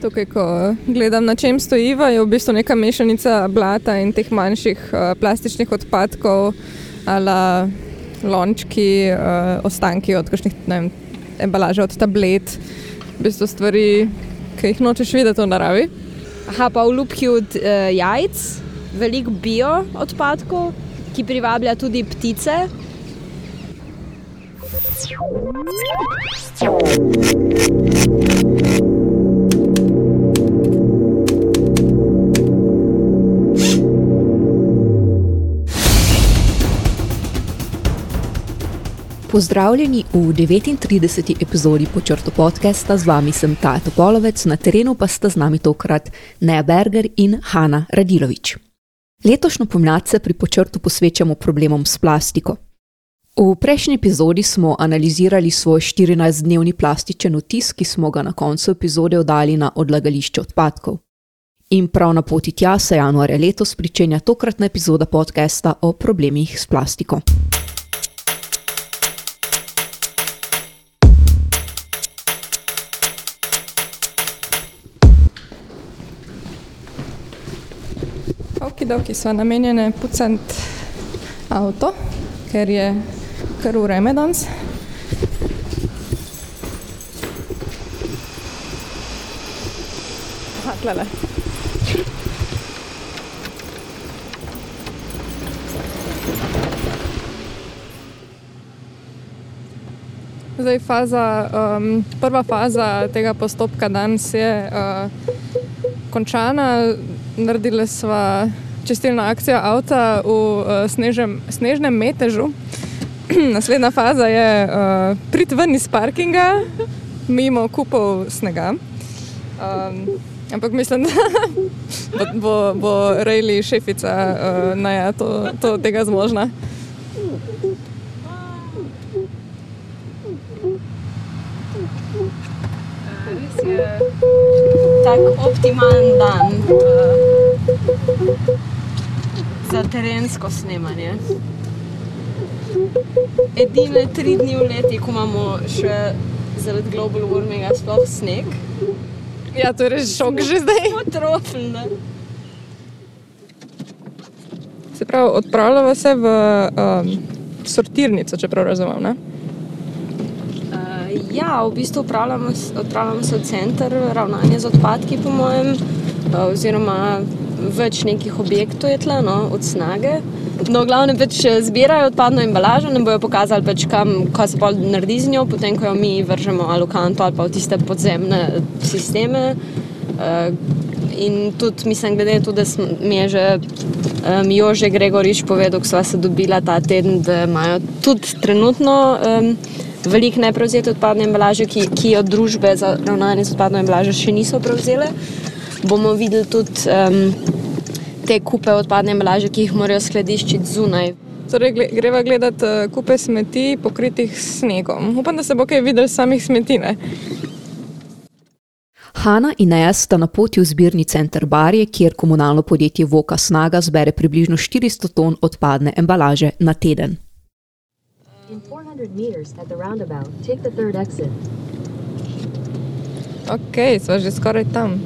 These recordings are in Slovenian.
Tukaj, ko gledam, na čem stojiva, je v bistvu neka mešanica blata in teh manjših uh, plastičnih odpadkov, ali lončki, uh, ostanki od kakšnih embalaže, od tablet, v bistvu stvari, ki jih nočeš videti v naravi. Aha, pa v lupki od uh, jajc, veliko bio odpadkov, ki privablja tudi ptice. Pozdravljeni v 39. epizodi počrto podcasta, z vami sem Tato Polovec, na terenu pa sta z nami tokrat Neja Berger in Hanna Radilovič. Letošnjo pomlad se pri počrtu posvečamo problemom s plastiko. V prejšnji epizodi smo analizirali svoj 14-dnevni plastičen otis, ki smo ga na koncu epizode oddali na odlagališče odpadkov. In prav na poti tja se januarja letos pričenja tokratna epizoda podcasta o problemih s plastiko. Okidoki so namenjene pucant avto, ker je kar ureme danes. Aha, tlele. Zdaj, faza, um, prva faza tega postopka danes je uh, končana. Naredili smo čistilno akcijo avta v uh, snežem, snežnem metežu. Naslednja faza je uh, priti ven iz parkinga, mimo kupov snega. Um, ampak mislim, da bo, bo Rejli šefica uh, naja to, to tega zmožna. Tak optimalen dan uh, za terensko snemanje. Edine tri dni v leti, ko imamo še zaradi global warminga sploh sneg. Ja, to je res šok že zdaj. Potrofen, ne? Se pravi, odpravljamo se v um, sortirnico, če prav razumem. Ne? Uh, ja, v bistvu odpravljamo se v center ravnanja z odpadki, po mojem, uh, oziroma več nekih objektov je tle, no, od snage. No, v glavnem pač eh, zbirajo odpadno embalažo, nam bojo pokazali, pač kam, kaj se bolj naredi z njo, potem ko jo mi vržemo ali v kanto ali pa v tiste podzemne sisteme. Uh, in tudi, mislim, glede na to, da mi je že um, Jože Gregorič povedal, ko sva se dobila ta teden, da imajo tudi trenutno um, veliko neprevzete odpadne embalaže, ki, ki jo družbe za ravnanje z odpadno embalažo še niso prevzele. Bomo videli tudi um, te kupe odpadne embalaže, ki jih morajo skladiščiti zunaj. Torej, gle, greva gledati uh, kupe smeti pokritih s snegom. Upam, da se bo kaj videl samih smetine. Hanna in Neja sta na poti v zbirni center Barje, kjer komunalno podjetje Voka Snaga zbere približno 400 ton odpadne embalaže na teden. In 400 meters at the roundabout, take the third exit. Ok, smo že skoraj tam.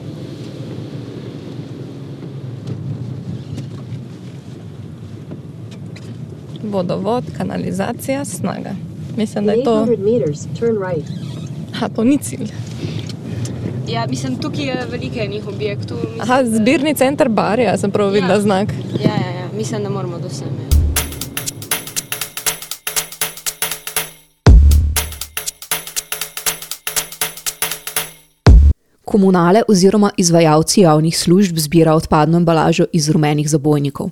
Vodovod, kanalizacija, snaga. Mislim, da je to. 800 meters, turn right. Aha, to ni cilj. Ja, mislim, tukaj je veliko enih objektov. Mislim, Aha, zbirni center Barja, sem prav videla Ja. znak. Ja, ja, ja, mislim, da moramo do sem. Ja. Komunale oziroma izvajalci javnih služb zbira odpadno embalažo iz rumenih zabojnikov.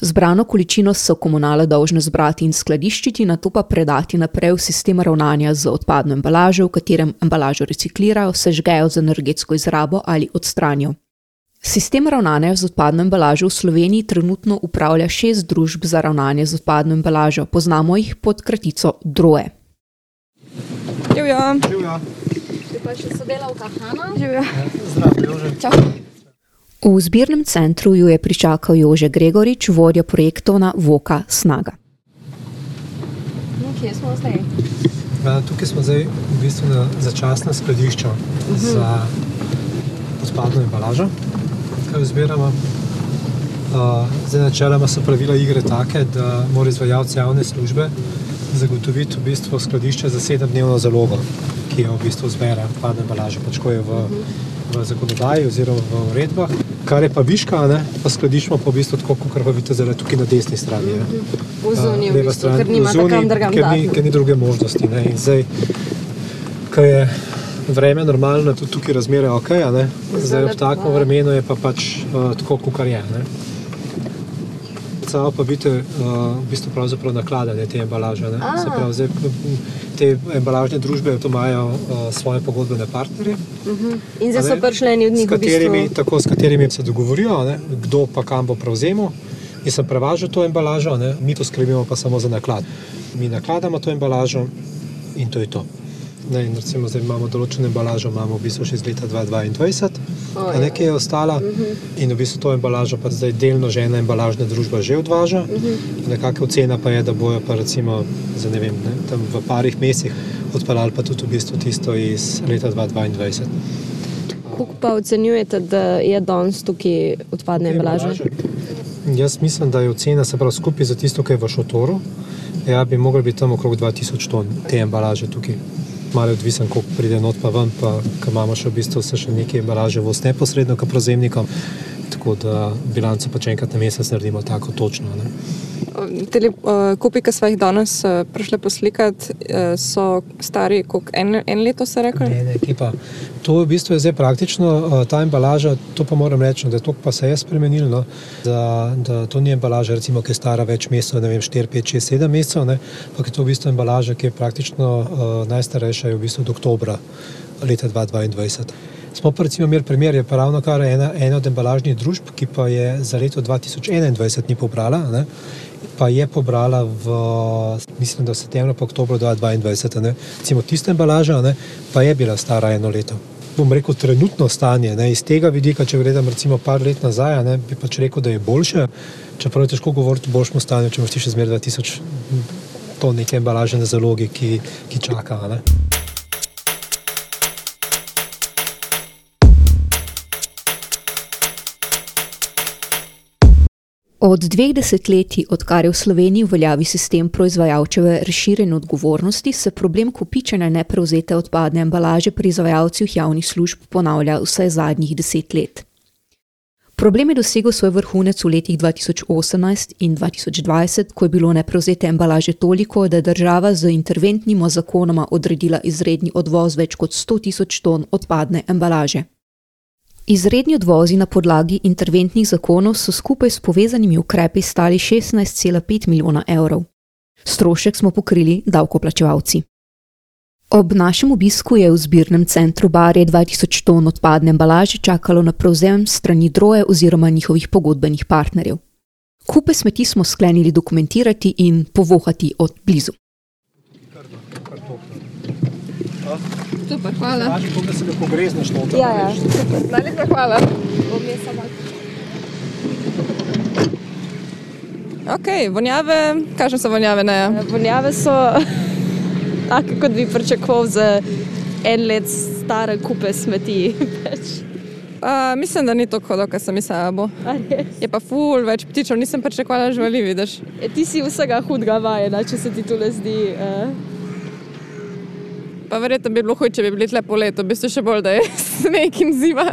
Zbrano količino so komunale dolžne zbrati in skladiščiti, na to pa predati naprej v sistem ravnanja z odpadno embalažo, v katerem embalažo reciklirajo, sežgejo z energetsko izrabo ali odstranijo. Sistem ravnanja z odpadno embalažo v Sloveniji trenutno upravlja šest družb za ravnanje z odpadno embalažo, poznamo jih pod kratico DROE. Živja. Tu pa še sodelavka Hanna. Živja. V zbirnem centru jo je pričakal Jože Gregorič, vodja projektov na Voka Snaga. No, kje smo zdaj? Ja, tukaj smo zdaj v bistvu na začasnem skladišču za odpadno embalažo, ki jo zbiramo. Uh, zdaj, načeloma so pravila igre take, da mora izvajalec javne službe zagotoviti v bistvu skladišče za sedemdnevno zalogo, ki jo v bistvu zbere odpadne embalaže, pač ko je v, v zakonodaji oziroma v uredbah. Kar je pa viška, ne, pa skladiščimo pa v bistvu tako, kot pa vidite zdaj tukaj na desni strani. ne. V zoni, Uh, v bistvu, stran, ker nimate v zoni, kam drugam ker ni, dati. ker ni druge možnosti. Ne. In zdaj, ko je vreme normalno, tudi tukaj razmere ok, a ne. zdaj ob takem ja. vremenu je pa pač uh, tako, kot je. Ne. Samo pa vidite, uh, v bistvu pravzaprav nakladanje te embalaže. Ne. Se pravi, zdaj, te embalažne družbe to imajo uh, svoje pogodbene partnerje. In zdaj so ne? prišli eni od njih s v katerimi, bistvu. tako, s katerimi se dogovorijo, ne, kdo pa kam bo prevzemal. In sem prevažal to embalažo, ne, mi to skrbimo pa samo za naklad. Mi nakladamo to embalažo in to je to. Ne, in recimo, zdaj imamo določeno embalažo, imamo v bistvu še iz leta 2022, O, a ja. nekaj je ostala. In v bistvu to embalažo pa zdaj delno že ena embalažna družba že odvaža. Nekakšna ocena pa je, da bojo pa recimo za, ne vem, ne, tam v parih mesecih odpeljali pa tudi v bistvu tisto iz leta 2022. Kako pa ocenjujete, da je danes tukaj odpadne embalaže? Jaz mislim, da je ocena se pravi skupaj za tisto, kar je v šotoru. Ja, bi mogli biti tam okrog 2000 ton te embalaže tukaj. Malo odvisen, koliko pride not pa ven, pa imamo še v bistvu se še nekaj embalaže voz neposredno k prevzemnikom. Tako da bilanco pač enkrat na mesec naredimo tako točno. Ne. Te uh, kupi, ki smo jih danes uh, prišli poslikati, uh, so stari kot en, en leto, se ekipa. To v bistvu je zdaj praktično uh, ta embalaža, to pa moram reči, no, da to pa se je spremenilo, no, da, da to ni embalaža, recimo, ki je stara več mesecev, ne vem, 4, 5, 6, 7 mesecev, ampak je to v bistvu embalaža, ki je praktično uh, najstarejša, je v bistvu od oktobra leta 2022. Smo pa recimo imeli primer, je pa ravno kar ena, ena od embalažnih družb, ki pa je za leto 2021 ni pobrala, ne, pa je pobrala v, mislim, da septembra, pa oktobra 2022. Ne. Recimo tista embalaža, ne, pa je bila stara eno leto. Bom rekel, trenutno stanje ne, iz tega vidika, če gledam recimo par let nazaj, ne, bi pač rekel, da je boljše, čeprav je težko govoriti o boljšem stanju, če imaš ti še zmeraj 2000 ton neke embalaže na zalogi, ki, ki čaka. Ne. Od dveh desetletij, odkar je v Sloveniji v veljavi sistem proizvajalčeve razširjene odgovornosti, se problem kopičene neprevzete odpadne embalaže pri izvajalcih javnih služb ponavlja vsaj zadnjih deset let. Problem je dosegel svoj vrhunec v letih 2018 in 2020, ko je bilo neprevzete embalaže toliko, da je država z interventnima zakonoma odredila izredni odvoz več kot 100 tisoč ton odpadne embalaže. Izredni odvozi na podlagi interventnih zakonov so skupaj s povezanimi ukrepi stali 16,5 milijona evrov. Strošek smo pokrili davkoplačevalci. Ob našem obisku je v zbirnem centru Barje 2000 ton odpadne embalaže čakalo na prevzem strani droje oziroma njihovih pogodbenih partnerjev. Kupe smeti smo sklenili dokumentirati in povohati od blizu. Super, hvala. Važi, da se ne pogrezneš noter. Ja, ja. Najlepša hvala. Ok, vonjave, kakšne so vonjave? Ne? Vonjave so take, kot bi pričakoval za en let stare kupe smeti. Uh, mislim, da ni tako hudo, kot sem mislila. Bo. Je pa ful, več ptičev, nisem pričakovala živali, vidiš. E, Ti si vsega hudega vajena, če se ti to le zdi. Uh, Pa verjetno bi bilo huj, če bi bili tle po letu, v bistvu še bolj, da je sneg in zima.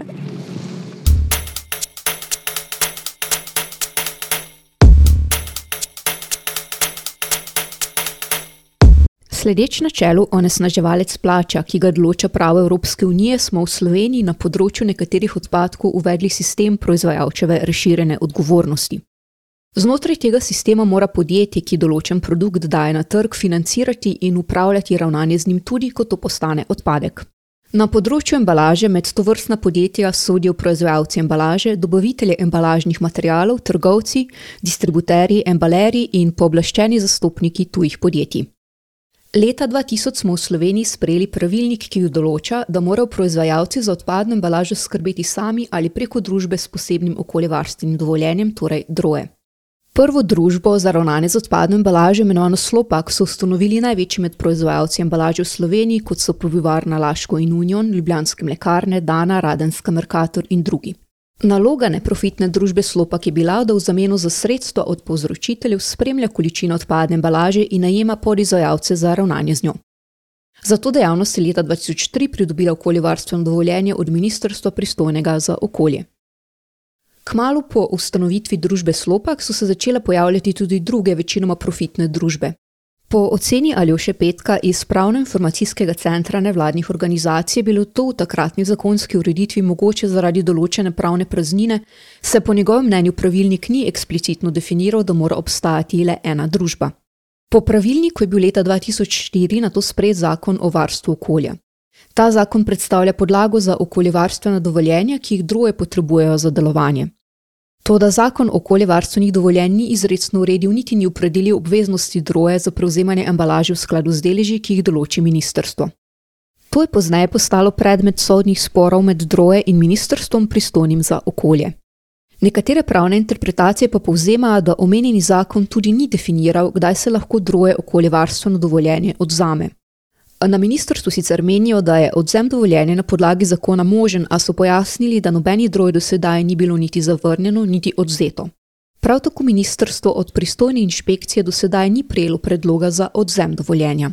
Sledeč načelu onesnaževalec plača, ki ga določa pravo Evropske unije, smo v Sloveniji na področju nekaterih odpadkov uvedli sistem proizvajalčeve razširjene odgovornosti. Znotraj tega sistema mora podjetje, ki določen produkt daje na trg, financirati in upravljati ravnanje z njim tudi, ko to postane odpadek. Na področju embalaže med to vrstna podjetja sodijo proizvajalci embalaže, dobavitelji embalažnih materialov, trgovci, distributerji, embalerji in pooblaščeni zastopniki tujih podjetij. Leta 2000 smo v Sloveniji sprejeli pravilnik, ki določa, da morajo proizvajalci za odpadno embalažo skrbeti sami ali preko družbe s posebnim okoljevarstvenim dovoljenjem, torej droje. Prvo družbo za ravnanje z odpadno embalažo, imenovano Slopak, so ustanovili največji med proizvajalci embalaže v Sloveniji, kot so Povivarna Laško in Union, Ljubljanske mlekarne, Dana, Radenska Merkator in drugi. Naloga neprofitne družbe Slopak je bila, da v zameno za sredstva od povzročiteljev spremlja količino odpadne embalaže in najema podizvajalce za ravnanje z njo. Za to dejavnost je leta 2003 pridobila okoljevarstveno dovoljenje od ministrstva pristojnega za okolje. Kmalu po ustanovitvi družbe Slopak so se začele pojavljati tudi druge, večinoma profitne družbe. Po oceni Aljoše Petka iz Pravno-informacijskega centra nevladnih organizacij je bilo to v takratni zakonski ureditvi mogoče zaradi določene pravne praznine, se po njegovem mnenju pravilnik ni eksplicitno definiral, da mora obstajati le ena družba. Po pravilniku je bil leta 2004 na to sprejet zakon o varstvu okolja. Ta zakon predstavlja podlago za okoljevarstvena dovoljenja, ki jih druge potrebujejo za delovanje. To, da zakon okoljevarstvenih dovoljenj ni izredno uredil, niti ni opredelil obveznosti droje za prevzemanje embalaže v skladu z deleži, ki jih določi ministrstvo. To je pozneje postalo predmet sodnih sporov med droje in ministrstvom pristojnim za okolje. Nekatere pravne interpretacije pa povzemajo, da omenjeni zakon tudi ni definiral, kdaj se lahko droje okoljevarstveno dovoljenje odzame. Na ministrstvu sicer menijo, da je odzem dovoljenja na podlagi zakona možen, a so pojasnili, da nobeni droj do sedaj ni bilo niti zavrnjeno, niti odzeto. Prav tako ministrstvo od pristojne inšpekcije do sedaj ni prejelo predloga za odzem dovoljenja.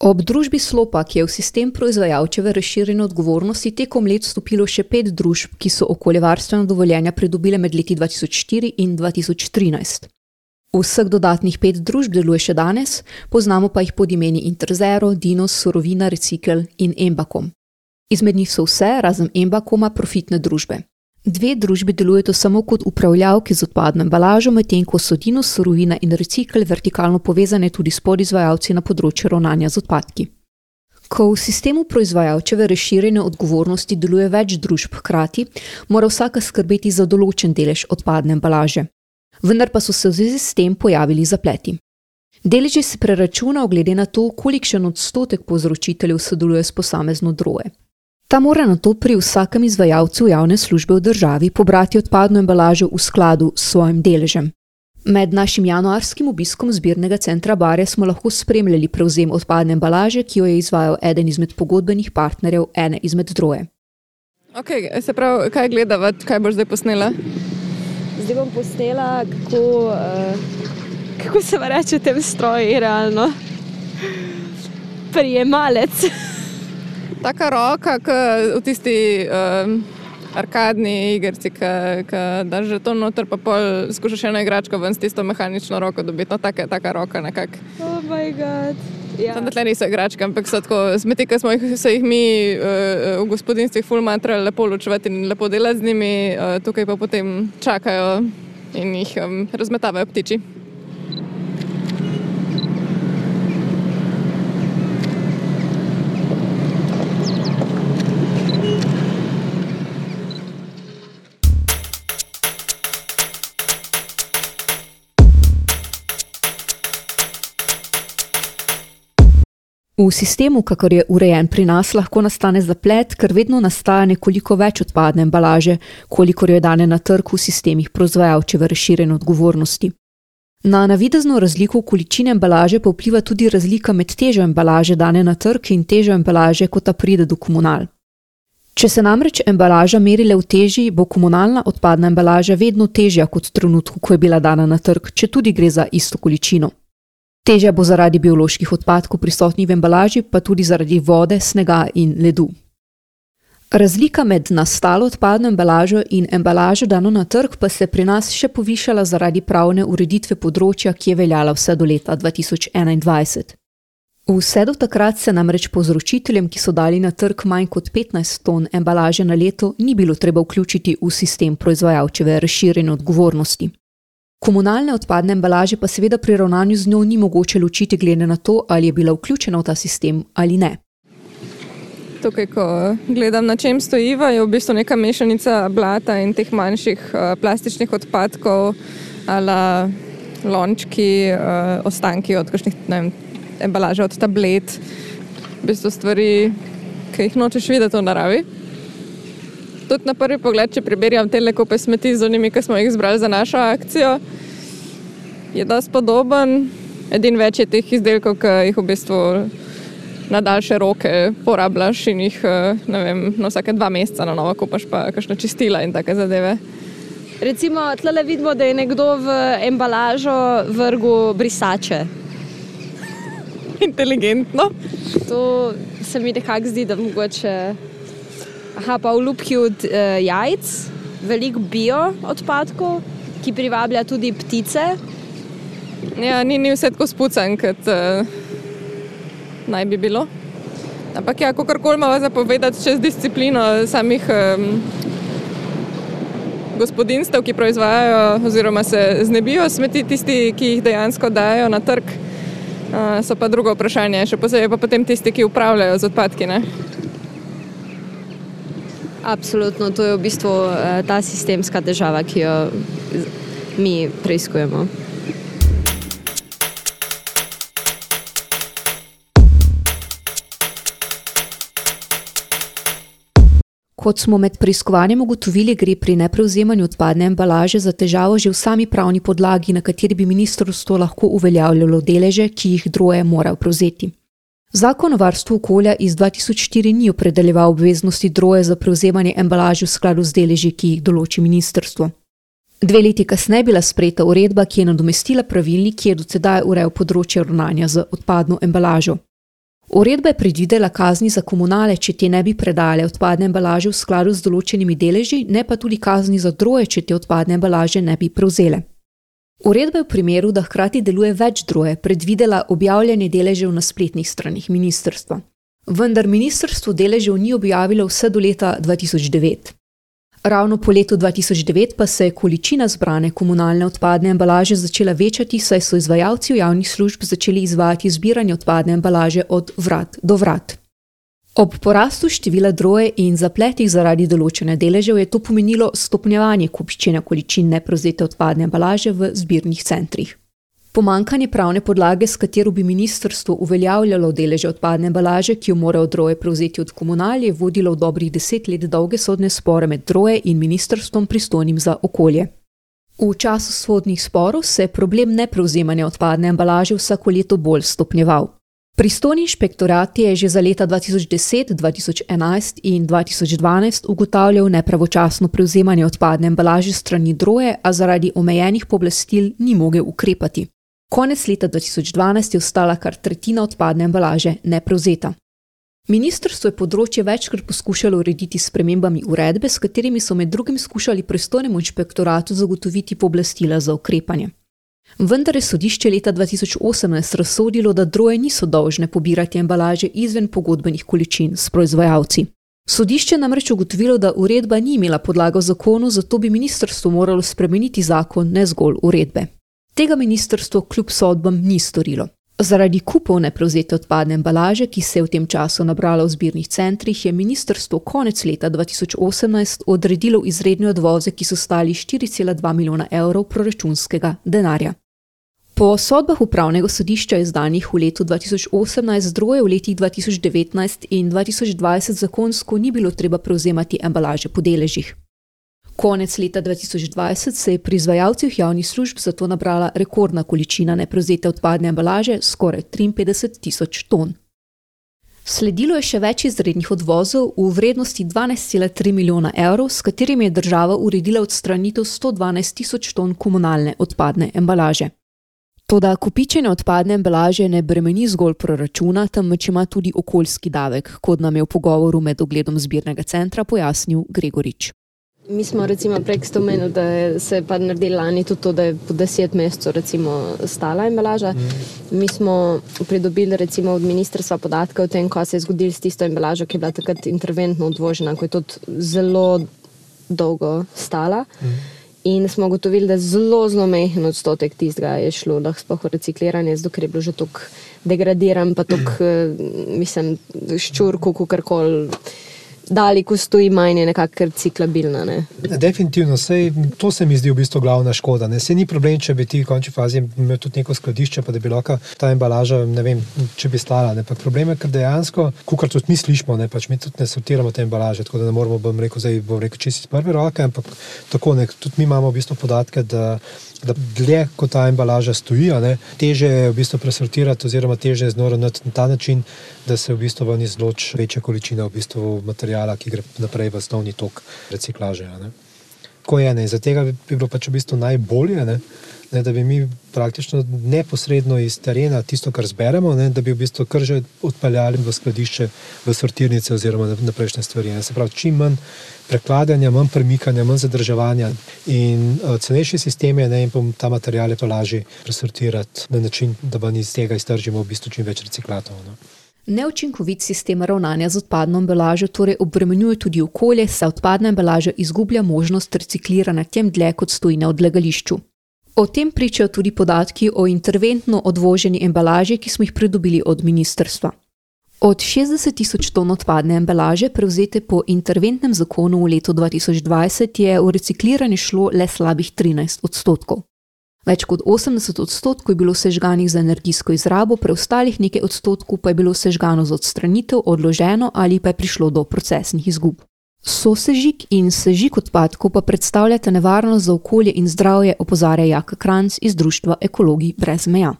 Ob družbi Slopa, ki je v sistem proizvajalčeve razširjene odgovornosti tekom let vstopilo še pet družb, ki so okoljevarstvena dovoljenja pridobile med leti 2004 in 2013. Vseh dodatnih pet družb deluje še danes, poznamo pa jih pod imeni Interzero, Dinos, Surovina, Recycle in Embakom. Izmed njih so vse, razen Embakoma, profitne družbe. Dve družbi delujeta samo kot upravljavki z odpadno embalažo, medtem ko so Dinos, Surovina in Recycle vertikalno povezane tudi s podizvajalci na področju ravnanja z odpadki. Ko v sistemu proizvajalčeve razširjene odgovornosti deluje več družb hkrati, mora vsaka skrbeti za določen delež odpadne embalaže vendar pa so se v zvezi s tem pojavili zapleti. Deleži se preračunajo glede na to, kolikšen odstotek povzročiteljev sodeluje s posamezno droje. Ta mora na to pri vsakem izvajalcu javne službe v državi pobrati odpadno embalažo v skladu s svojim deležem. Med našim januarskim obiskom zbirnega centra Bare smo lahko spremljali prevzem odpadne embalaže, ki jo je izvajal eden izmed pogodbenih partnerjev ene izmed droje. Ok, se pravi, kaj gledava, kaj boš zdaj posnela? Zdaj bom posnela, kako, uh, kako se reče tem stroji, realno. Prijemalec. Taka roka, kot v tisti um, arkadni igrici, da že to noter, pa pol skušaš eno igračko ven s tisto mehanično roko dobiti. No, taka, taka roka nekako. Oh, moj bog. Ja. Tam tle niso igračke, ampak so tako smeti, ki smo jih, jih mi uh, v gospodinstvih fulmantrali lepo ločevati in lepo delati z njimi, uh, tukaj pa potem čakajo in jih um, razmetavajo ptiči. V sistemu, kakor je urejen pri nas, lahko nastane zaplet, ker vedno nastaja nekoliko več odpadne embalaže, kolikor jo je dane na trgu v sistemih proizvajalčeve razširjene odgovornosti. Na navidezno razliko v količini embalaže pa vpliva tudi razlika med težo embalaže dane na trg in težo embalaže, ko ta pride do komunal. Če se namreč embalaža meri le v teži, bo komunalna odpadna embalaža vedno težja kot v trenutku, ko je bila dana na trg, če tudi gre za isto količino. Težja bo zaradi bioloških odpadkov prisotnih v embalaži, pa tudi zaradi vode, snega in ledu. Razlika med nastalo odpadno embalažo in embalažo dano na trg pa se pri nas še povišala zaradi pravne ureditve področja, ki je veljala vse do leta 2021. Vse do takrat se namreč povzročiteljem, ki so dali na trg manj kot 15 ton embalaže na leto, ni bilo treba vključiti v sistem proizvajalčeve razširjene odgovornosti. Komunalne odpadne embalaže pa seveda pri ravnanju z njo ni mogoče ločiti, glede na to, ali je bila vključena v ta sistem ali ne. Tukaj, ko gledam, na čem stojiva, je v bistvu neka mešanica blata in teh manjših uh, plastičnih odpadkov, ali lončki, uh, ostanki od kakšnih embalaže, od tablet, v bistvu stvari, ki jih nočeš videti v naravi. Tudi na prvi pogled, če preberjam te lepe smeti z onimi, ki smo jih izbrali za našo akcijo, je dosti podoben, edin več je teh izdelkov, ki jih v bistvu na daljše roke porabljaš in jih vem, na vsake dva meseca na novo kupaš, pa kakšno čistila in take zadeve. Recimo, tle vidimo, da je nekdo v embalažo vrgel brisače. Inteligentno. To se mi nekako zdi, da mogoče. Aha, pa v lupki od uh, jajc, veliko bio odpadkov, ki privablja tudi ptice. Ja, ni, ni vse tako spucan, kot uh, naj bi bilo. Ampak, ja, kako koli imamo zapovedati čez disciplino samih um, gospodinstv, ki proizvajajo oziroma se znebijo smeti, tisti, ki jih dejansko dajo na trg, uh, so pa drugo vprašanje, še posebej pa potem tisti, ki upravljajo z odpadki. Ne? Absolutno, to je v bistvu uh, ta sistemska težava, ki jo mi preizkujemo. Kot smo med preiskovanjem ugotovili, gre pri neprevzemanju odpadne embalaže za težavo že v sami pravni podlagi, na kateri bi ministrstvo lahko uveljavljalo deleže, ki jih droje morajo prevzeti. Zakon o varstvu okolja iz 2004 ni opredeljeval obveznosti droje za prevzemanje embalaže v skladu z deleži, ki jih določi ministrstvo. Dve leti kasneje je bila sprejeta uredba, ki je nadomestila pravilnik, ki je do sedaj urejal področje ravnanja z odpadno embalažo. Uredba je predvidela kazni za komunale, če te ne bi predale odpadne embalaže v skladu z določenimi deleži, ne pa tudi kazni za droje, če te odpadne embalaže ne bi prevzele. Uredba je v primeru, da hkrati deluje več droje, predvidela objavljanje deležev na spletnih straneh ministrstva. Vendar ministrstvo deležev ni objavilo vse do leta 2009. Ravno po letu 2009 pa se je količina zbrane komunalne odpadne embalaže začela večati, saj so izvajalci javnih služb začeli izvajati zbiranje odpadne embalaže od vrat do vrat. Ob porastu števila droje in zapletih zaradi določene deležev je to pomenilo stopnjevanje kupičene količin neprevzete odpadne embalaže v zbirnih centrih. Pomankanje pravne podlage, s katero bi ministrstvo uveljavljalo deleže odpadne embalaže, ki jo morajo droje prevzeti od komunalije, je vodilo v dobrih deset let dolge sodne spore med droje in ministrstvom pristojnim za okolje. V času sodnih sporov se je problem neprevzemanja odpadne embalaže vsako leto bolj stopnjeval. Pristojni inšpektorat je že za leta 2010, 2011 in 2012 ugotavljal nepravočasno prevzemanje odpadne embalaže strani droje, a zaradi omejenih pooblastil ni mogel ukrepati. Konec leta 2012 je ostala kar tretjina odpadne embalaže neprevzeta. Ministrstvo je področje večkrat poskušalo urediti s premembami uredbe, s katerimi so med drugim skušali pristojnemu inšpektoratu zagotoviti pooblastila za ukrepanje. Vendar je sodišče leta 2018 razsodilo, da droje niso dolžne pobirati embalaže izven pogodbenih količin s proizvajalci. Sodišče namreč ugotovilo, da uredba ni imela podlago v zakonu, zato bi ministrstvo moralo spremeniti zakon, ne zgolj uredbe. Tega ministrstvo kljub sodbam ni storilo. Zaradi kupov neprevzete odpadne embalaže, ki se je v tem času nabrala v zbirnih centrih, je ministrstvo konec leta 2018 odredilo izredne odvoze, ki so stali 4,2 milijona evrov proračunskega denarja. Po sodbah upravnega sodišča izdanih v letu 2018, droje v letih 2019 in 2020 zakonsko ni bilo treba prevzemati embalaže po deležih. Konec leta 2020 se je pri izvajalcih javnih služb zato nabrala rekordna količina neprevzete odpadne embalaže, skoraj 53 tisoč ton. Sledilo je še več izrednih odvozov v vrednosti 12,3 milijona evrov, s katerimi je država uredila odstranitev 112 tisoč ton komunalne odpadne embalaže. Toda kupičene odpadne embalaže ne bremeni zgolj proračuna, temveč ima tudi okoljski davek, kot nam je v pogovoru med ogledom zbirnega centra pojasnil Gregorič. Mi smo recimo prek spomenuli, da se je naredilo lani tudi to, da je po deset mesecev stala embalaža. Mm. Mi smo pridobili recimo od ministrstva podatke o tem, kaj se je zgodilo s tisto embalažo, ki je bila takrat interventno odvožena, ko je tudi zelo dolgo stala. Mm. In smo ugotovili, da zelo, zelo majhen odstotek tistega je šlo, da sploh recikliranje, zato ker je bilo že tako degradiran, pa tako, mm. mislim, ščurko, kakorkoli dali, ko stoji manj, je nekako ciklabilna. Ne? Definitivno, sej, to se mi zdi v bistvu glavna škoda. Ne? Se ni problem, če bi ti v končni fazi imel tudi neko skladišče, pa da bi lahko ta embalaža, ne vem, če bi stala. Ne? Problem je, ker dejansko, kar tudi mi slišimo, ne? pač mi tudi ne sortiramo te embalaže, tako da ne moramo, bom rekel, zdaj bom rekel čisto iz prve roke, ampak tako, ne? tudi mi imamo v bistvu podatke, da da dlje kot ta embalaža stoji, ne, teže je v bistvu presortirati, oziroma teže je znoronati na ta način, da se v bistvu ven izloči večja količina v bistvu materijala, ki gre naprej v osnovni tok reciklaže. Tako je, ne. Zaradi tega bi bilo pač v bistvu najbolje, ne, ne, da bi mi praktično neposredno iz terena tisto, kar zberemo, ne, da bi v bistvu kar že odpeljali v skladišče, v sortirnice oziroma na prejšnje stvari. Ne. Se pravi, čim manj prekladanja, manj premikanja, manj zadrževanja in uh, cenejši sistem je, ne, in pa ta material pa lažje presortirati na način, da pa iz tega iztržimo v bistvu čim več reciklatov. Ne. Neučinkovit sistem ravnanja z odpadno embalažo torej obremenjuje tudi okolje, saj odpadna embalaža izgublja možnost recikliranja tem dlje, kot stoji na odlagališču. O tem pričajo tudi podatki o interventno odvoženi embalaži, ki smo jih pridobili od ministrstva. Od 60 tisoč ton odpadne embalaže, prevzete po interventnem zakonu v letu 2020, je v recikliranje šlo le slabih 13 odstotkov. Več kot 80 odstotkov je bilo sežganih za energijsko izrabo, preostalih nekaj odstotkov pa je bilo sežgano za odstranitev, odloženo ali pa je prišlo do procesnih izgub. Sosežig in sežig odpadkov pa predstavljata nevarnost za okolje in zdravje, opozarja Jaka Kranc iz Društva Ekologi brez meja.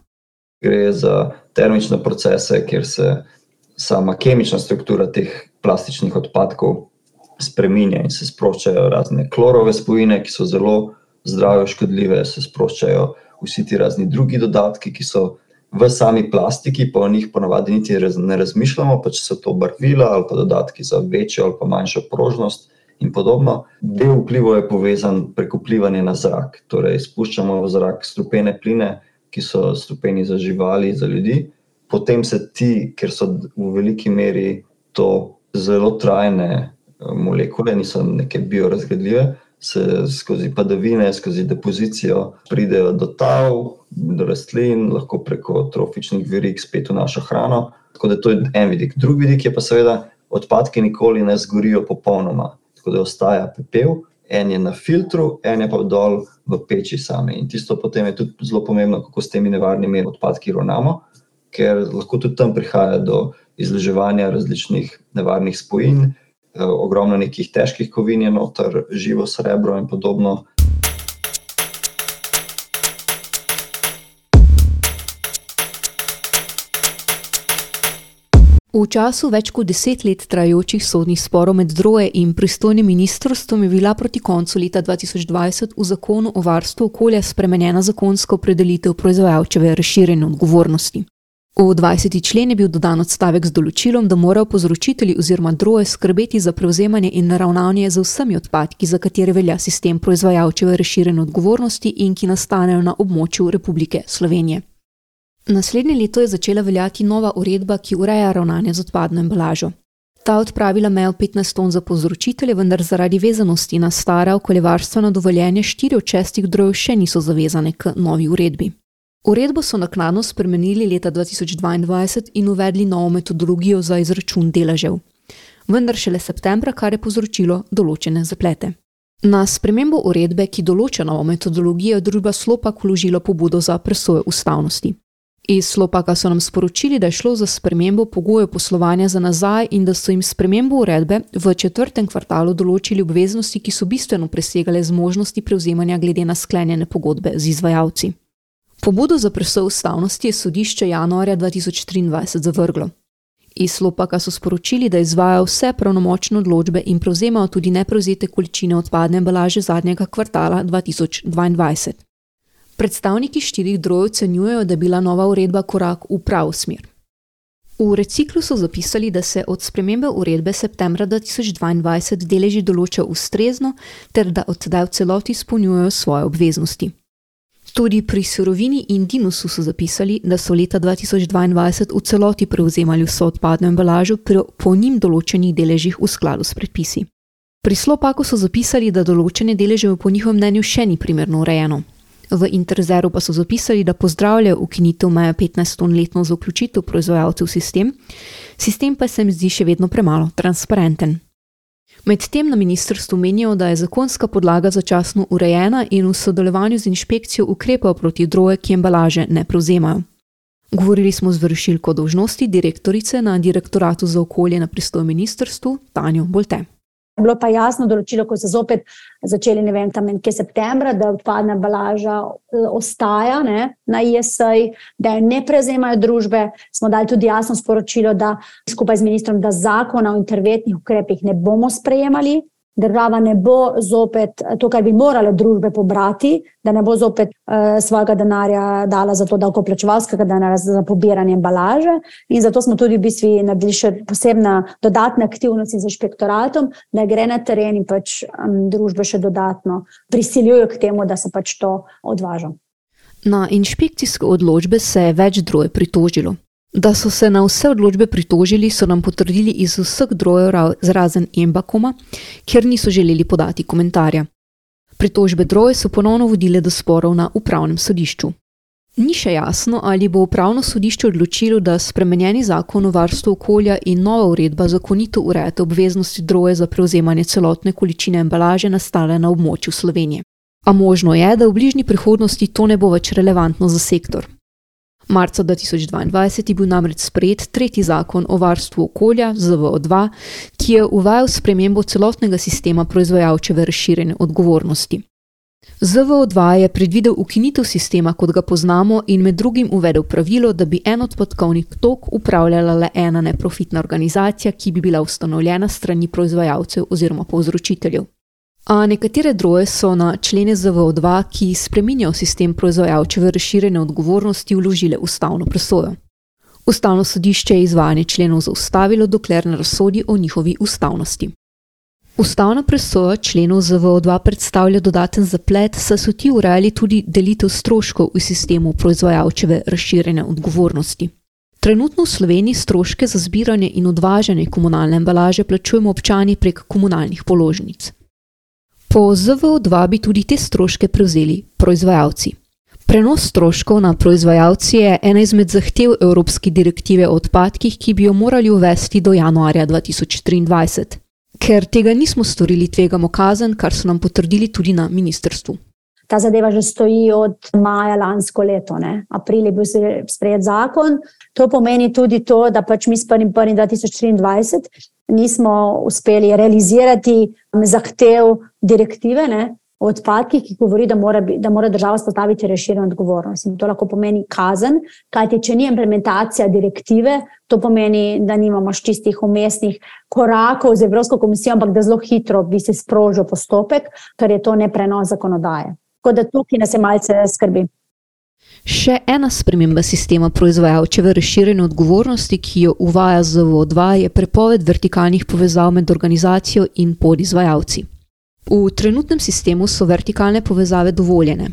Gre za termične procese, kjer se sama kemična struktura teh plastičnih odpadkov spremenja in se sproščajo razne klorove spojine, ki so zelo zdravju škodljive, se sproščajo vsi ti razni drugi dodatki, ki so v sami plastiki, pa o njih ponavadi niti ne razmišljamo, pa če so to barvila ali pa dodatki za večjo ali pa manjšo prožnost in podobno. Del vplivov je povezan preko vplivanja na zrak, torej spuščamo v zrak strupene pline, ki so strupeni za živali, za ljudi. Potem se ti, ker so v veliki meri to zelo trajne eh, molekule, niso neke biorazgradljive, se skozi padavine, skozi depozicijo pridejo do tav, do rastlin, lahko preko trofičnih verig spet v našo hrano. Tako da to je en vidik. Drugi vidik je pa seveda, odpadki nikoli ne zgorijo popolnoma, tako da ostaja pepel, en je na filtru, en je pa dol v peči sami. In tisto potem je tudi zelo pomembno, kako s temi nevarnimi odpadki ravnamo, ker lahko tudi tam prihaja do izleževanja različnih nevarnih spojin. Eh, ogromno nekih težkih kovin je noter, živo srebro in podobno. V času več kot deset let trajajočih sodnih sporov med droje in pristojnim ministrstvom je bila proti koncu leta 2020 v zakonu o varstvu okolja spremenjena zakonska opredelitev proizvajalčeve razširjene odgovornosti. V 20. člen je bil dodan odstavek z določilom, da morajo povzročitelji oziroma droje skrbeti za prevzemanje in naravnanje z vsemi odpadki, za katere velja sistem proizvajalčeve razširjene odgovornosti in ki nastanejo na območju Republike Slovenije. Naslednje leto je začela veljati nova uredba, ki ureja ravnanje z odpadno embalažo. Ta odpravila mejo 15 ton za povzročitelje, vendar zaradi vezanosti na stara okoljevarstvena dovoljenja 4 od 6 drojev še niso zavezane k novi uredbi. Uredbo so naknadno spremenili leta 2022 in uvedli novo metodologijo za izračun deležev, vendar šele septembra, kar je povzročilo določene zaplete. Na spremembo uredbe, ki določa novo metodologijo, je družba Slopak vložila pobudo za presojo ustavnosti. Iz Slopaka so nam sporočili, da je šlo za spremembo pogojev poslovanja za nazaj in da so jim spremembo uredbe v četrtem kvartalu določili obveznosti, ki so bistveno presegale zmožnosti prevzemanja glede na sklenjene pogodbe z izvajalci. Pobudo za presojo ustavnosti je sodišče januarja 2023 zavrglo. Iz Slopaka so sporočili, da izvajo vse pravnomočne odločbe in prevzemajo tudi neprevzete količine odpadne embalaže zadnjega kvartala 2022. Predstavniki štirih drojev ocenjujejo, da je bila nova uredba korak v pravo smer. V reciklu so zapisali, da se od spremembe uredbe septembra 2022 deleži določajo ustrezno ter da od tedaj v celoti izpolnjujejo svoje obveznosti. Tudi pri surovini in dinusu so zapisali, da so leta 2022 v celoti prevzemali vso odpadno embalažo pri po njim določenih deležih v skladu s predpisi. Pri Slopaku so zapisali, da določene deleže po njihovem mnenju še ni primerno urejeno. V Interzeru pa so zapisali, da pozdravljajo ukinitev meja 15 ton letno za vključitev proizvajalcev v sistem, sistem pa se jim zdi še vedno premalo transparenten. Medtem na ministrstvu menijo, da je zakonska podlaga začasno urejena in v sodelovanju z inšpekcijo ukrepajo proti droje, ki embalaže ne prevzemajo. Govorili smo z vršilko dožnosti direktorice na direktoratu za okolje na pristojnem ministrstvu Tanjo Bolte. Bilo pa jasno določilo, ko so zopet začeli, ne vem, tam nekje septembra, da odpadna embalaža eh, ostaja ne, na ISA, da jo ne prevzemajo družbe. Smo dali tudi jasno sporočilo, da skupaj z ministrom, da zakona o interventnih ukrepih ne bomo sprejemali, država ne bo zopet to, kar bi morale družbe pobrati, da ne bo zopet uh, svojega denarja dala za to davkoplačevalskega denarja za pobiranje embalaže. In zato smo tudi v bistvu naredili še posebne dodatne aktivnosti z inšpektoratom, da gre na teren in pač um, družbe še dodatno prisiljujo k temu, da se pač to odvaža. Na inšpekcijske odločbe se je več droje pritožilo. Da so se na vse odločbe pritožili, so nam potrdili iz vseh drojev zrazen Embakoma, ker niso želeli podati komentarja. Pritožbe droje so ponovno vodile do sporov na upravnem sodišču. Ni še jasno, ali bo upravno sodišče odločilo, da spremenjeni zakon o varstvu okolja in nova uredba zakonito urejate obveznosti droje za prevzemanje celotne količine embalaže nastale na območju Slovenije. A možno je, da v bližnji prihodnosti to ne bo več relevantno za sektor. Marca 2022 je bil namreč sprejet tretji zakon o varstvu okolja, ZVO2, ki je uvajal spremembo celotnega sistema proizvajalčeve razširjene odgovornosti. ZVO2 je predvidel ukinitev sistema, kot ga poznamo, in med drugim uvedel pravilo, da bi en odpadkovni tok upravljala le ena neprofitna organizacija, ki bi bila ustanovljena strani proizvajalcev oziroma povzročiteljev. A nekatere droje so na člene ZVO2, ki spreminjajo sistem proizvajalčeve razširjene odgovornosti, vložile ustavno presojo. Ustavno sodišče je izvajanje členov zaustavilo, dokler ne razsodi o njihovi ustavnosti. Ustavna presoja členov ZVO2 predstavlja dodaten zaplet, saj so ti urejali tudi delitev stroškov v sistemu proizvajalčeve razširjene odgovornosti. Trenutno v Sloveniji stroške za zbiranje in odvažanje komunalne embalaže plačujemo občani prek komunalnih položnic. Po ZVO2 bi tudi te stroške prevzeli proizvajalci. Prenos stroškov na proizvajalci je ena izmed zahtev Evropske direktive o odpadkih, ki bi jo morali uvesti do januarja 2023. Ker tega nismo storili, tvegamo kazen, kar so nam potrdili tudi na ministrstvu. Ta zadeva že stoji od maja lansko leto, ne? april je bil sprejet zakon. To pomeni tudi to, da pač mi s 1.1.2023 nismo uspeli realizirati zahtev direktive ne, o odpadkih, ki govori, da mora, da mora država spostaviti reširjeno odgovornost. In to lahko pomeni kazen, kajti če ni implementacija direktive, to pomeni, da nimamo čistih umestnih korakov z Evropsko komisijo, ampak da zelo hitro bi se sprožil postopek, ker je to neprenos zakonodaje. Tako da tukaj nas je malce skrbi. Še ena sprememba sistema proizvajalčeve razširjene odgovornosti, ki jo uvaja ZVO2, je prepoved vertikalnih povezav med organizacijo in podizvajalci. V trenutnem sistemu so vertikalne povezave dovoljene.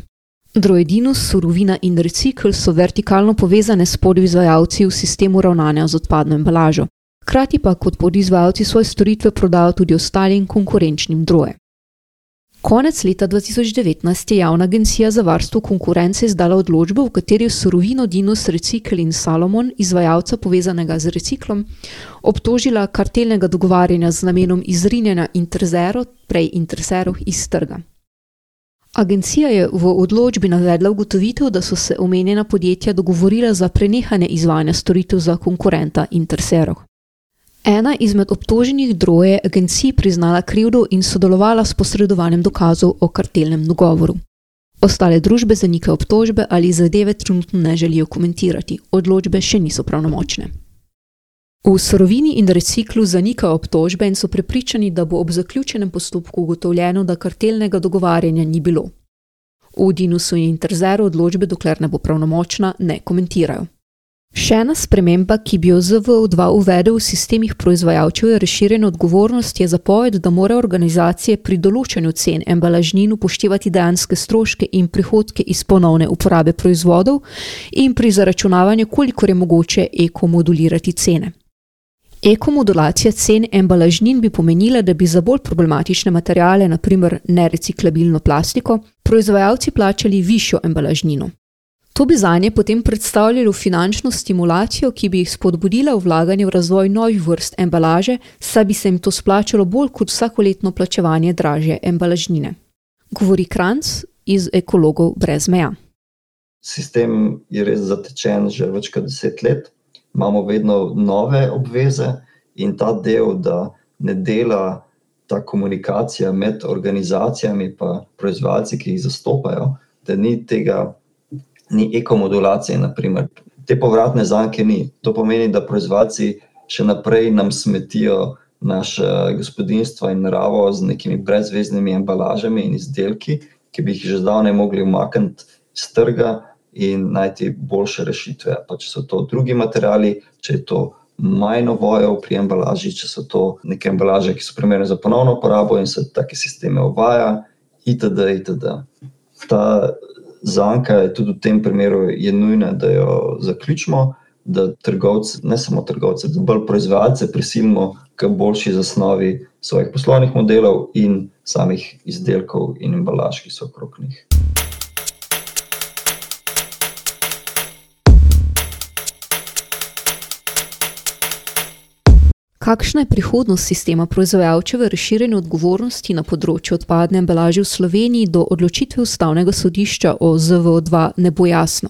Droedinus, surovina in recikl so vertikalno povezane s podizvajalci v sistemu ravnanja z odpadno embalažo. Hkrati pa kot podizvajalci svoje storitve prodajo tudi ostalim konkurenčnim drojem. Konec leta 2019 je Javna agencija za varstvo konkurence izdala odločbo, v kateri je surovino Dinus Recycle in Salomon, izvajalca povezanega z reciklom, obtožila kartelnega dogovarjanja z namenom izrinjanja Interzero, prej Interserov, iz trga. Agencija je v odločbi navedla ugotovitev, da so se omenjena podjetja dogovorila za prenehanje izvajanja storitev za konkurenta Interserov. Ena izmed obtoženih droje je agenciji priznala krivdo in sodelovala s posredovanjem dokazov o kartelnem dogovoru. Ostale družbe zanikajo obtožbe ali zadeve trenutno ne želijo komentirati, odločbe še niso pravnomočne. V sorovini in reciklu zanikajo obtožbe in so prepričani, da bo ob zaključenem postopku ugotovljeno, da kartelnega dogovarjanja ni bilo. V Dinusu in Interzeru odločbe, dokler ne bo pravnomočna, ne komentirajo. Še ena sprememba, ki bi jo ZVO2 uvedel v sistemih proizvajalcev, je razširjena odgovornost, je zapoved, da morajo organizacije pri določanju cen embalažnin upoštevati dejanske stroške in prihodke iz ponovne uporabe proizvodov in pri zaračunavanju, koliko je mogoče ekomodulirati cene. Ekomodulacija cen embalažnin bi pomenila, da bi za bolj problematične materijale, naprimer nereciklabilno plastiko, proizvajalci plačali višjo embalažnino. To bi za nje potem predstavljalo finančno stimulacijo, ki bi jih spodbudila v vlaganje v razvoj novih vrst embalaže, saj bi se jim to splačalo bolj kot vsakoletno plačevanje dražje embalažnine. Govori Kranc iz Ekologov brez meja. Sistem je res zatečen že več kot deset let, imamo vedno nove obveze in ta del, da ne dela ta komunikacija med organizacijami in proizvajalci, ki jih zastopajo, da ni tega, ni ekomodulacije, naprimer. te povratne zanke ni. To pomeni, da proizvajalci še naprej nam smetijo naše gospodinstva in naravo z nekimi brezveznimi embalažami in izdelki, ki bi jih že zdavnaj mogli umakniti iz trga in najti boljše rešitve. Pa če so to drugi materiali, če je to manj ovojev pri embalaži, če so to neke embalaže, ki so primerne za ponovno uporabo in se take sisteme uvaja, itd. itd. Ta zanka je tudi v tem primeru nujna, da jo zaključimo, da trgovce, ne samo trgovce, da bolj proizvajalce prisilimo k boljši zasnovi svojih poslovnih modelov in samih izdelkov in embalaž, ki so okrog njih. Kakšna je prihodnost sistema proizvajalčeve razširjene odgovornosti na področju odpadne embalaže v Sloveniji do odločitve ustavnega sodišča o ZVO2 ne bo jasno.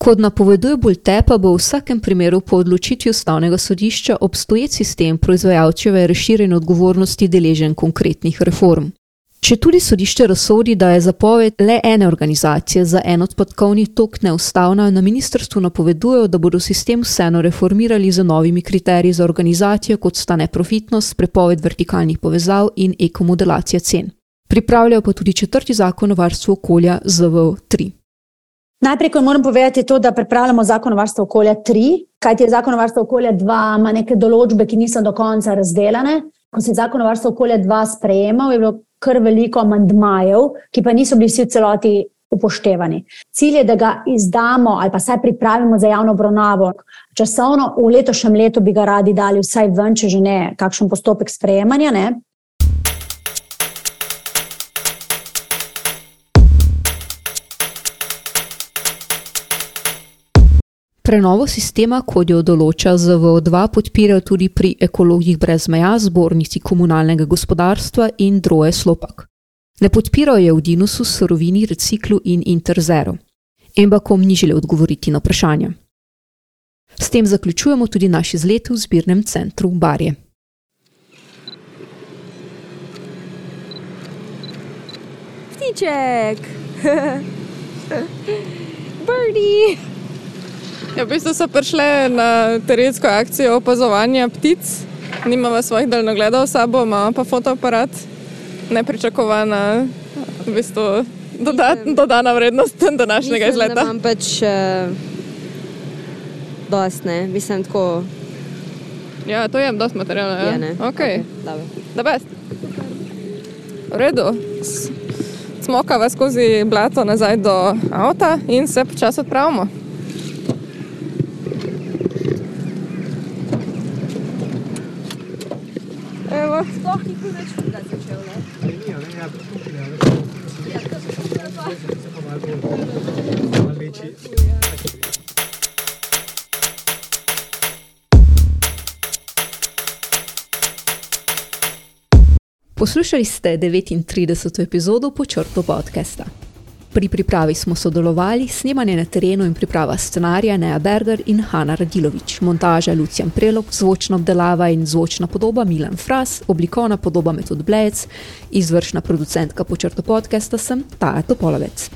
Kot napoveduje Boltepa, bo v vsakem primeru po odločitvi ustavnega sodišča obstoječ sistem proizvajalčeve razširjene odgovornosti deležen konkretnih reform. Če tudi sodišče razsodi, da je zapoved le ene organizacije za en odpadkovni tok neustavna, na ministrstvu napovedujejo, da bodo sistem vseeno reformirali z novimi kriteriji za organizacijo, kot sta neprofitnost, prepoved vertikalnih povezav in ekomodelacija cen. Pripravljajo pa tudi četrti zakon o varstvu okolja ZVO3. Najprej, ko moram povedati, je to, da pripravljamo zakon o varstvu okolja 3, kajti zakon o varstvu okolja 2 ima neke določbe, ki niso do konca razdelane. Ko se je zakon o varstvu okolja 2 sprejemal, je bilo kar veliko amandmajev, ki pa niso bili vsi v celoti upoštevani. Cilj je, da ga izdamo ali pa vsaj pripravimo za javno obravnavo. Časovno v letošnjem letu bi ga radi dali vsaj ven, če že ne, kakšen postopek sprejemanja. Ne? Prenovo sistema, kot jo določa ZVO2, podpirajo tudi pri ekologih brez meja, zbornici komunalnega gospodarstva in droje slopak. Ne podpirajo je v Dinusu, Sorovini, Reciklu in Interzero. Embakom ni želel odgovoriti na vprašanje. S tem zaključujemo tudi naš izlet v zbirnem centru Barje. Ptiček! Birdie! Ja, v bistvu so prišle na terensko akcijo opazovanja ptic, nimamo svojih daljnogledov s sabo, imamo pa fotoaparat, nepričakovana, v bistvu dodat, dodana vrednost današnjega Mislim, izleta. da Imam pač uh, dost, ne, mislim tako. Ja, to je dosti materiala. Ja? Je, ne. Okay. dobro. Da best. V redu. Smokava skozi blato nazaj do avta in se počasi odpravimo. Sploh ni bil več fuga začel, ne? Poslušali ste 39. epizodo Počrto podcasta. Pri pripravi smo sodelovali, snemanje na terenu in priprava scenarija Neja Berger in Hanna Radilovič, montaža Lucijan Prelog, zvočna obdelava in zvočna podoba Milan Fras, oblikovna podoba Metod Blec, izvršna producentka Počrto podcasta sem Taja Topolovec.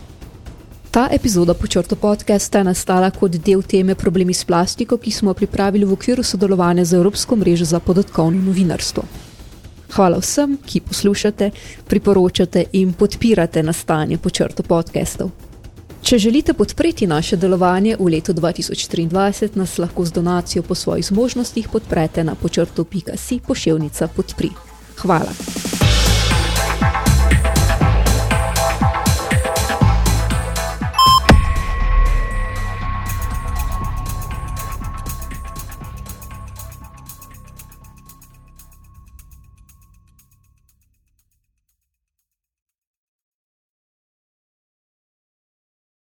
Ta epizoda Počrto podcasta je nastala kot del teme Problemi s plastiko, ki smo jo pripravili v okviru sodelovanja z Evropsko mrežo za podatkovno novinarstvo. Hvala vsem, ki poslušate, priporočate in podpirate nastajanje počrto podcastov. Če želite podpreti naše delovanje v letu 2023, nas lahko z donacijo po svojih zmožnostih podprete na počrto.si pošiljnica podpri. Hvala.